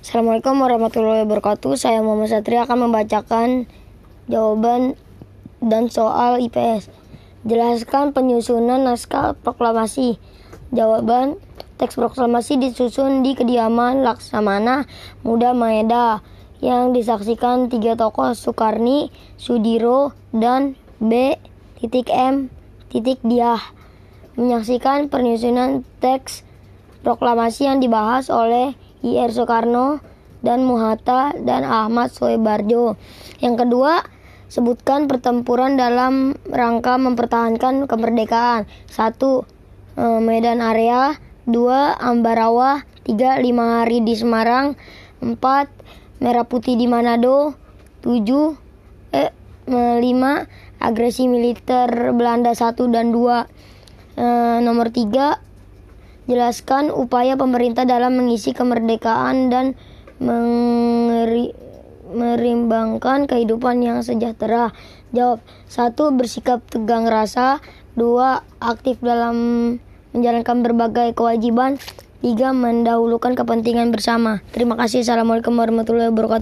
Assalamualaikum warahmatullahi wabarakatuh. Saya Muhammad Satria akan membacakan jawaban dan soal IPS. Jelaskan penyusunan naskah proklamasi. Jawaban teks proklamasi disusun di kediaman Laksamana Muda Maeda yang disaksikan tiga tokoh Soekarni, Sudiro, dan B. M. Diah. Menyaksikan penyusunan teks proklamasi yang dibahas oleh IR Soekarno dan Muhatta dan Ahmad Soebarjo. Yang kedua, sebutkan pertempuran dalam rangka mempertahankan kemerdekaan. Satu, eh, Medan Area. Dua, Ambarawa. Tiga, lima hari di Semarang. Empat, Merah Putih di Manado. Tujuh, eh, lima, agresi militer Belanda satu dan dua. Eh, nomor tiga, Jelaskan upaya pemerintah dalam mengisi kemerdekaan dan mengeri, merimbangkan kehidupan yang sejahtera. Jawab. Satu, bersikap tegang rasa. Dua, aktif dalam menjalankan berbagai kewajiban. Tiga, mendahulukan kepentingan bersama. Terima kasih. Assalamualaikum warahmatullahi wabarakatuh.